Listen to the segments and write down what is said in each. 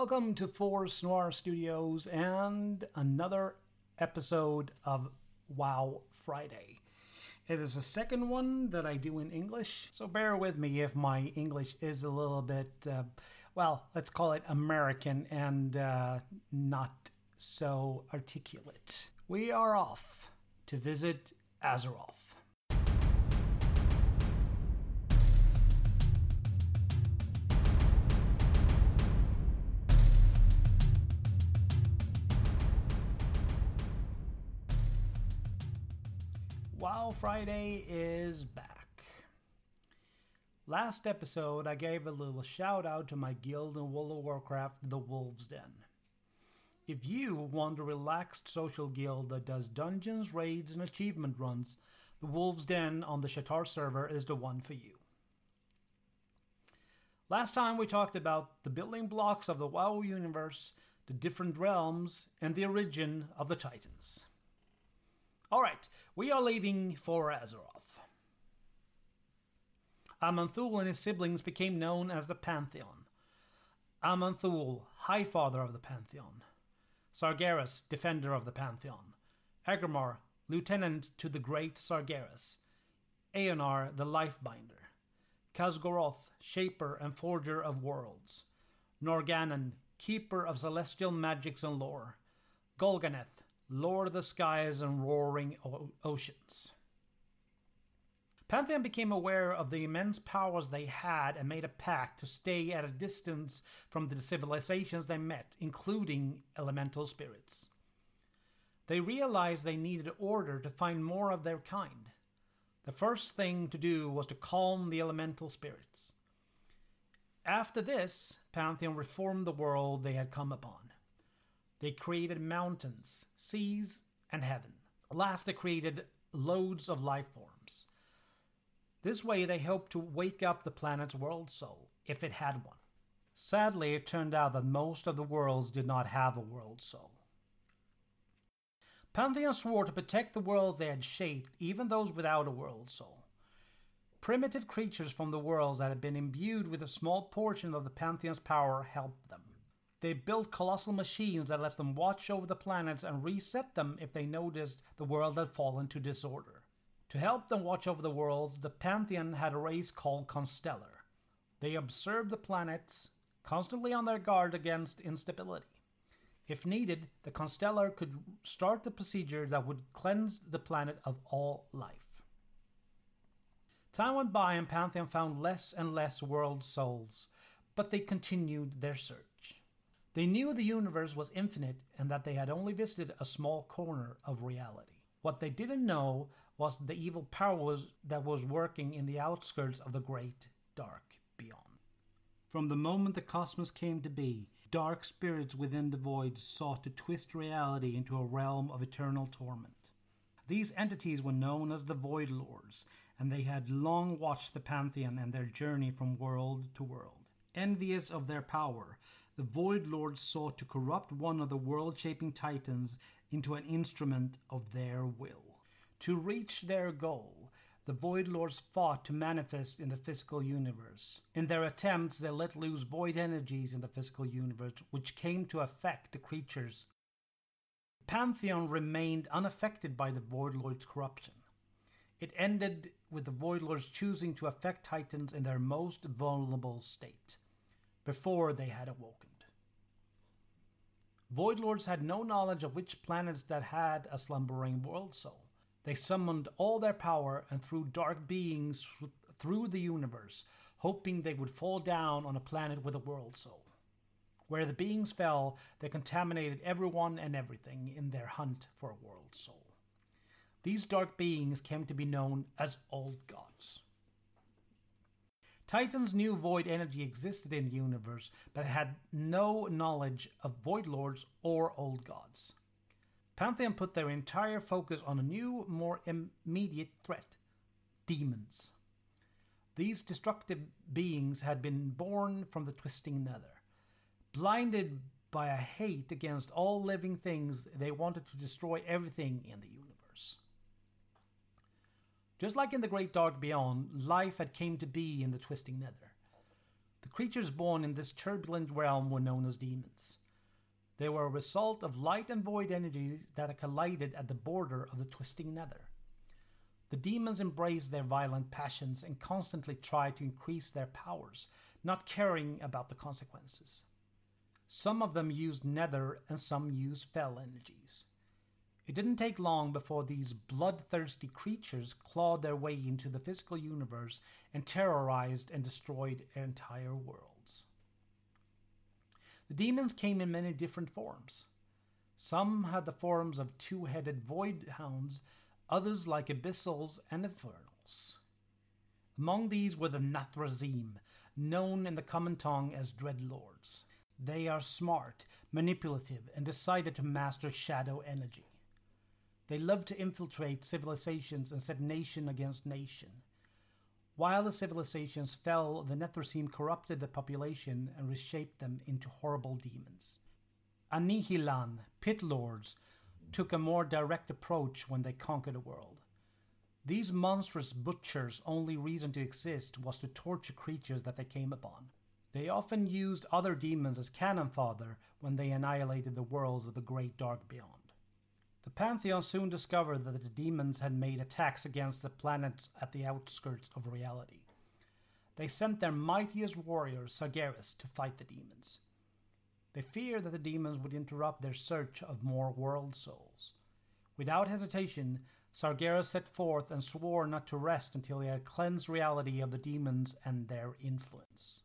Welcome to Force Noir Studios and another episode of WoW Friday. It is the second one that I do in English, so bear with me if my English is a little bit, uh, well, let's call it American and uh, not so articulate. We are off to visit Azeroth. Friday is back. Last episode, I gave a little shout out to my guild in World of Warcraft, the Wolves Den. If you want a relaxed social guild that does dungeons, raids, and achievement runs, the Wolves Den on the Sha'tar server is the one for you. Last time we talked about the building blocks of the WoW universe, the different realms, and the origin of the Titans. All right, we are leaving for Azeroth. Aman'Thul and his siblings became known as the Pantheon. Aman'Thul, High Father of the Pantheon. Sargeras, Defender of the Pantheon. Aggramar, Lieutenant to the Great Sargeras. Eonar, the Lifebinder. Khaz'goroth, Shaper and Forger of Worlds. Norgannon, Keeper of Celestial Magics and Lore. Golganneth, Lord of the skies and roaring o- oceans. Pantheon became aware of the immense powers they had and made a pact to stay at a distance from the civilizations they met, including elemental spirits. They realized they needed order to find more of their kind. The first thing to do was to calm the elemental spirits. After this, Pantheon reformed the world they had come upon. They created mountains, seas, and heaven. Last, they created loads of life forms. This way, they hoped to wake up the planet's world soul, if it had one. Sadly, it turned out that most of the worlds did not have a world soul. Pantheon swore to protect the worlds they had shaped, even those without a world soul. Primitive creatures from the worlds that had been imbued with a small portion of the Pantheon's power helped them. They built colossal machines that let them watch over the planets and reset them if they noticed the world had fallen to disorder. To help them watch over the worlds, the Pantheon had a race called Constellar. They observed the planets, constantly on their guard against instability. If needed, the Constellar could start the procedure that would cleanse the planet of all life. Time went by and Pantheon found less and less world souls, but they continued their search. They knew the universe was infinite and that they had only visited a small corner of reality. What they didn't know was the evil power was, that was working in the outskirts of the great dark beyond. From the moment the cosmos came to be, dark spirits within the void sought to twist reality into a realm of eternal torment. These entities were known as the Void Lords, and they had long watched the Pantheon and their journey from world to world. Envious of their power, the Void Lords sought to corrupt one of the world shaping titans into an instrument of their will. To reach their goal, the Void Lords fought to manifest in the physical universe. In their attempts, they let loose void energies in the physical universe, which came to affect the creatures. The Pantheon remained unaffected by the Void Lords' corruption. It ended with the Void Lords choosing to affect Titans in their most vulnerable state, before they had awakened. Void Lords had no knowledge of which planets that had a slumbering world soul. They summoned all their power and threw dark beings through the universe, hoping they would fall down on a planet with a world soul. Where the beings fell, they contaminated everyone and everything in their hunt for a world soul. These dark beings came to be known as Old Gods. Titans knew void energy existed in the universe, but had no knowledge of void lords or old gods. Pantheon put their entire focus on a new, more immediate threat demons. These destructive beings had been born from the twisting nether. Blinded by a hate against all living things, they wanted to destroy everything in the universe. Just like in the great dark beyond, life had came to be in the twisting nether. The creatures born in this turbulent realm were known as demons. They were a result of light and void energies that had collided at the border of the twisting nether. The demons embraced their violent passions and constantly tried to increase their powers, not caring about the consequences. Some of them used nether and some used fel energies. It didn't take long before these bloodthirsty creatures clawed their way into the physical universe and terrorized and destroyed entire worlds. The demons came in many different forms. Some had the forms of two headed void hounds, others like abyssals and infernals. Among these were the Nathrezim, known in the common tongue as Dreadlords. They are smart, manipulative, and decided to master shadow energy. They loved to infiltrate civilizations and set nation against nation. While the civilizations fell, the Nathrezim corrupted the population and reshaped them into horrible demons. Annihilan, pit lords, took a more direct approach when they conquered the world. These monstrous butchers' only reason to exist was to torture creatures that they came upon. They often used other demons as cannon fodder when they annihilated the worlds of the great dark beyond. The Pantheon soon discovered that the demons had made attacks against the planets at the outskirts of reality. They sent their mightiest warrior, Sargeras, to fight the demons. They feared that the demons would interrupt their search of more world souls. Without hesitation, Sargeras set forth and swore not to rest until he had cleansed reality of the demons and their influence.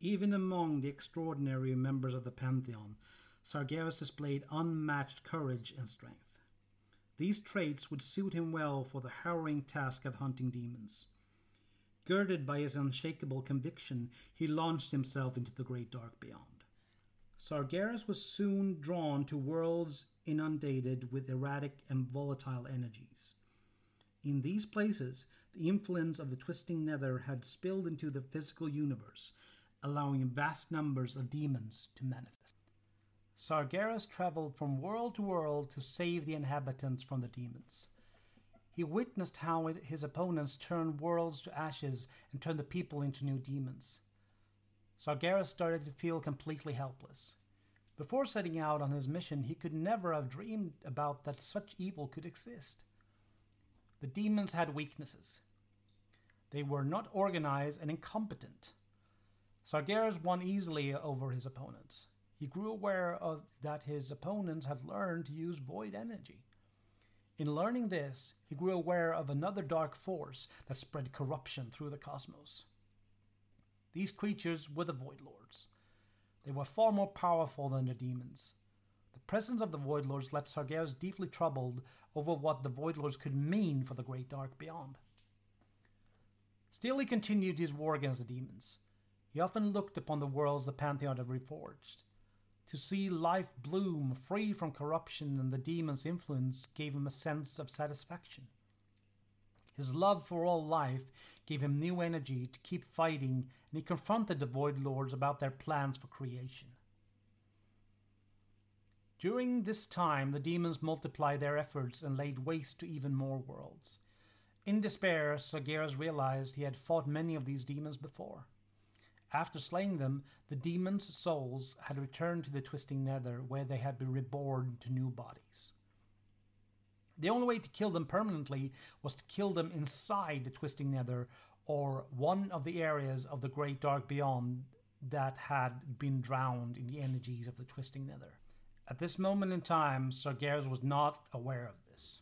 Even among the extraordinary members of the Pantheon, Sargeras displayed unmatched courage and strength. These traits would suit him well for the harrowing task of hunting demons. Girded by his unshakable conviction, he launched himself into the great dark beyond. Sargeras was soon drawn to worlds inundated with erratic and volatile energies. In these places, the influence of the twisting nether had spilled into the physical universe, allowing vast numbers of demons to manifest. Sargeras traveled from world to world to save the inhabitants from the demons. He witnessed how his opponents turned worlds to ashes and turned the people into new demons. Sargeras started to feel completely helpless. Before setting out on his mission, he could never have dreamed about that such evil could exist. The demons had weaknesses. They were not organized and incompetent. Sargeras won easily over his opponents he grew aware of that his opponents had learned to use void energy. In learning this, he grew aware of another dark force that spread corruption through the cosmos. These creatures were the Void Lords. They were far more powerful than the demons. The presence of the Void Lords left Sargeras deeply troubled over what the Void Lords could mean for the great dark beyond. Still, he continued his war against the demons. He often looked upon the worlds the Pantheon had reforged. To see life bloom free from corruption and the demon's influence gave him a sense of satisfaction. His love for all life gave him new energy to keep fighting, and he confronted the Void Lords about their plans for creation. During this time, the demons multiplied their efforts and laid waste to even more worlds. In despair, Sargeras realized he had fought many of these demons before. After slaying them, the demons' souls had returned to the twisting nether, where they had been reborn to new bodies. The only way to kill them permanently was to kill them inside the twisting nether, or one of the areas of the great dark beyond that had been drowned in the energies of the twisting nether. At this moment in time, Sargeras was not aware of this.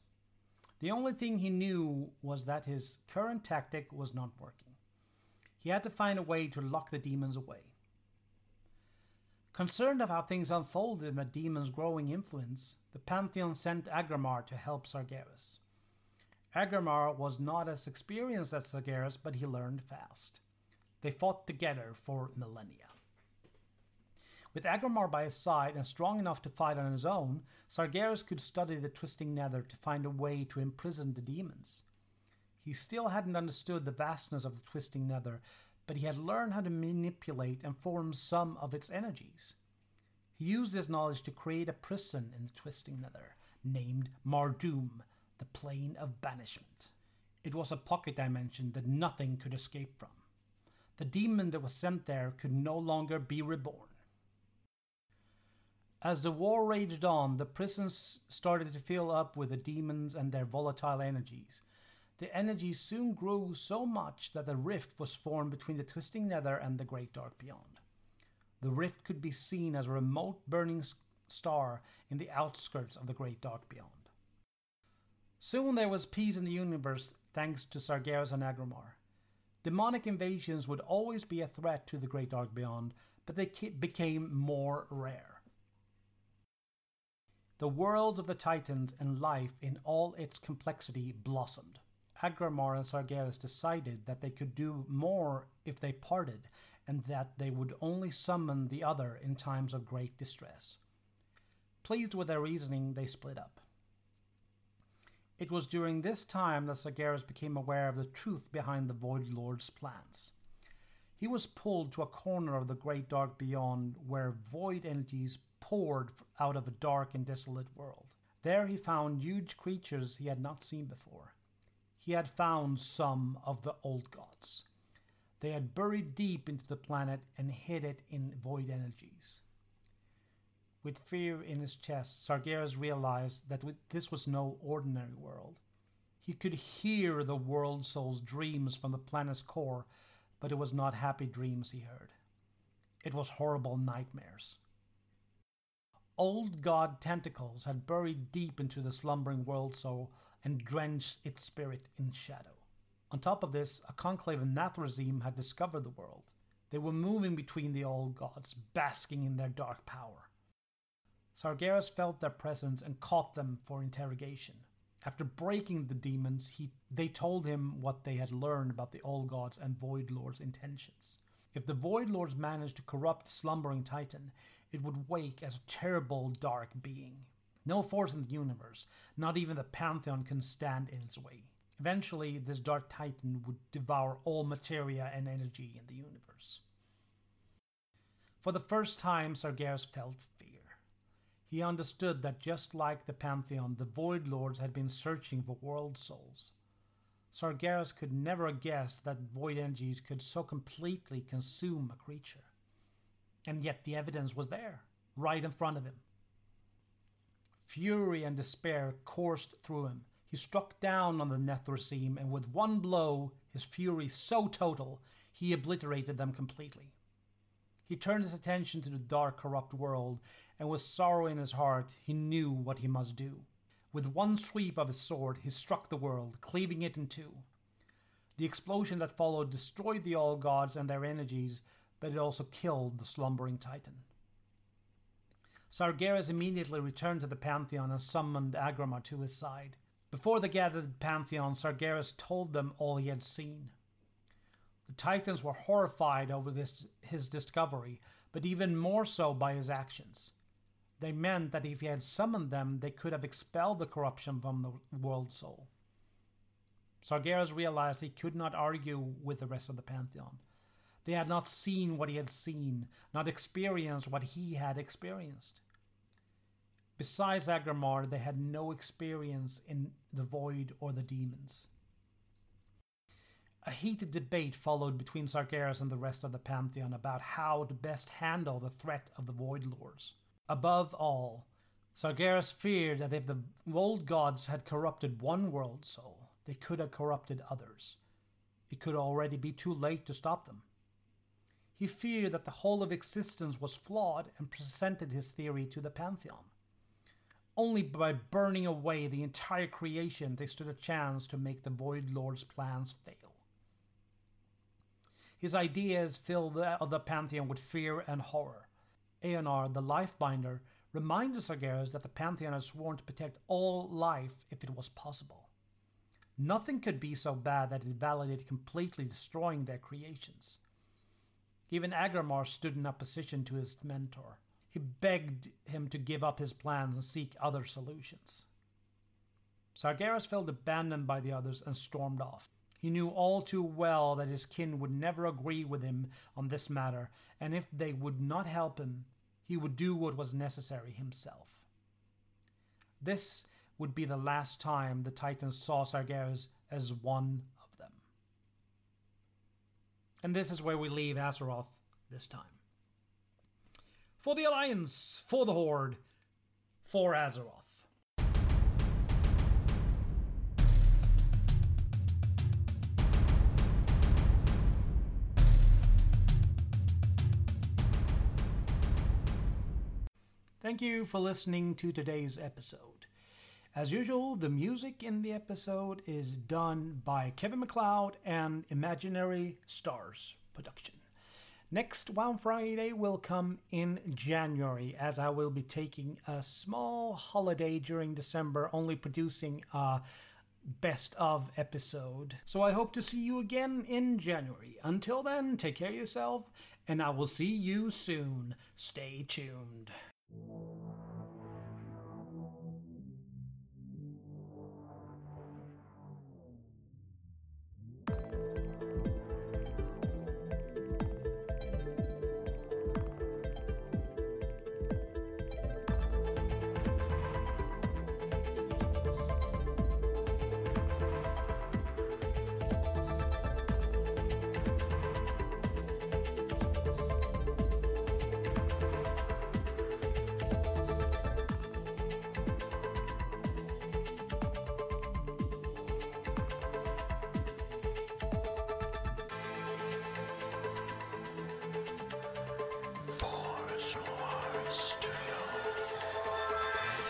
The only thing he knew was that his current tactic was not working. He had to find a way to lock the demons away. Concerned of how things unfolded and the demon's growing influence, the Pantheon sent Aggramar to help Sargeras. Aggramar was not as experienced as Sargeras, but he learned fast. They fought together for millennia. With Aggramar by his side and strong enough to fight on his own, Sargeras could study the twisting nether to find a way to imprison the demons. He still hadn't understood the vastness of the twisting nether, but he had learned how to manipulate and form some of its energies. He used this knowledge to create a prison in the twisting nether, named Mardum, the plane of banishment. It was a pocket dimension that nothing could escape from. The demon that was sent there could no longer be reborn. As the war raged on, the prisons started to fill up with the demons and their volatile energies. The energy soon grew so much that a rift was formed between the twisting nether and the great dark beyond. The rift could be seen as a remote burning star in the outskirts of the great dark beyond. Soon there was peace in the universe thanks to Sargeras and Aggramar. Demonic invasions would always be a threat to the great dark beyond, but they became more rare. The worlds of the Titans and life in all its complexity blossomed. Aggramar and Sargeras decided that they could do more if they parted, and that they would only summon the other in times of great distress. Pleased with their reasoning, they split up. It was during this time that Sargeras became aware of the truth behind the Void Lord's plans. He was pulled to a corner of the great dark beyond where void energies poured out of a dark and desolate world. There he found huge creatures he had not seen before. He had found some of the old gods. They had buried deep into the planet and hid it in void energies. With fear in his chest, Sargeras realized that this was no ordinary world. He could hear the world soul's dreams from the planet's core, but it was not happy dreams he heard. It was horrible nightmares. Old god tentacles had buried deep into the slumbering world soul and drenched its spirit in shadow. On top of this, a conclave of Nathrezim had discovered the world. They were moving between the old gods, basking in their dark power. Sargeras felt their presence and caught them for interrogation. After breaking the demons, he, they told him what they had learned about the Old Gods and Void Lord's intentions. If the Void Lords managed to corrupt slumbering Titan, it would wake as a terrible dark being. No force in the universe, not even the Pantheon, can stand in its way. Eventually, this dark titan would devour all materia and energy in the universe. For the first time, Sargeras felt fear. he understood that just like the Pantheon, the Void Lords had been searching for world souls. Sargeras could never guessed that void energies could so completely consume a creature. And yet the evidence was there, right in front of him. Fury and despair coursed through him. He struck down on the Nathrezim, and with one blow, his fury so total, he obliterated them completely. He turned his attention to the dark, corrupt world, and with sorrow in his heart, he knew what he must do. With one sweep of his sword, he struck the world, cleaving it in two. The explosion that followed destroyed the Old Gods and their energies, but it also killed the slumbering Titan. Sargeras immediately returned to the Pantheon and summoned Aggramar to his side. Before the gathered Pantheon, Sargeras told them all he had seen. The Titans were horrified over this, his discovery, but even more so by his actions. They meant that if he had summoned them, they could have expelled the corruption from the world soul. Sargeras realized he could not argue with the rest of the Pantheon. They had not seen what he had seen, not experienced what he had experienced. Besides Aggramar, they had no experience in the void or the demons. A heated debate followed between Sargeras and the rest of the Pantheon about how to best handle the threat of the Void Lords. Above all, Sargeras feared that if the old gods had corrupted one world soul, they could have corrupted others. It could already be too late to stop them. He feared that the whole of existence was flawed and presented his theory to the Pantheon. Only by burning away the entire creation they stood a chance to make the Void Lord's plans fail. His ideas filled the, the pantheon with fear and horror. Eonar, the Lifebinder, reminded Sargeras that the pantheon had sworn to protect all life if it was possible. Nothing could be so bad that it validated completely destroying their creations. Even Aggramar stood in opposition to his mentor. He begged him to give up his plans and seek other solutions. Sargeras felt abandoned by the others and stormed off. He knew all too well that his kin would never agree with him on this matter, and if they would not help him, he would do what was necessary himself. This would be the last time the Titans saw Sargeras as one. And this is where we leave Azeroth this time. For the Alliance, for the Horde, for Azeroth. Thank you for listening to today's episode. As usual, the music in the episode is done by Kevin MacLeod and Imaginary Stars Production. Next WoW Friday will come in January, as I will be taking a small holiday during December, only producing a best of episode. So I hope to see you again in January. Until then, take care of yourself, and I will see you soon. Stay tuned.